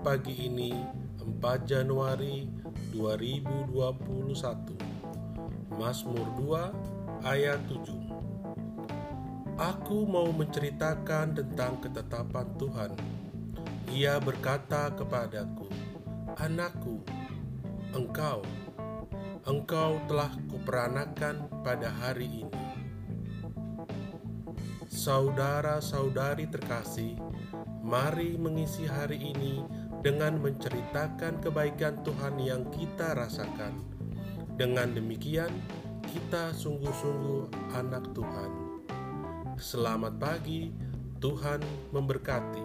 pagi ini 4 Januari 2021 Mazmur 2 ayat 7 Aku mau menceritakan tentang ketetapan Tuhan. Ia berkata kepadaku Anakku, engkau Engkau telah kuperanakan pada hari ini Saudara-saudari terkasih, mari mengisi hari ini dengan menceritakan kebaikan Tuhan yang kita rasakan. Dengan demikian, kita sungguh-sungguh anak Tuhan. Selamat pagi, Tuhan memberkati.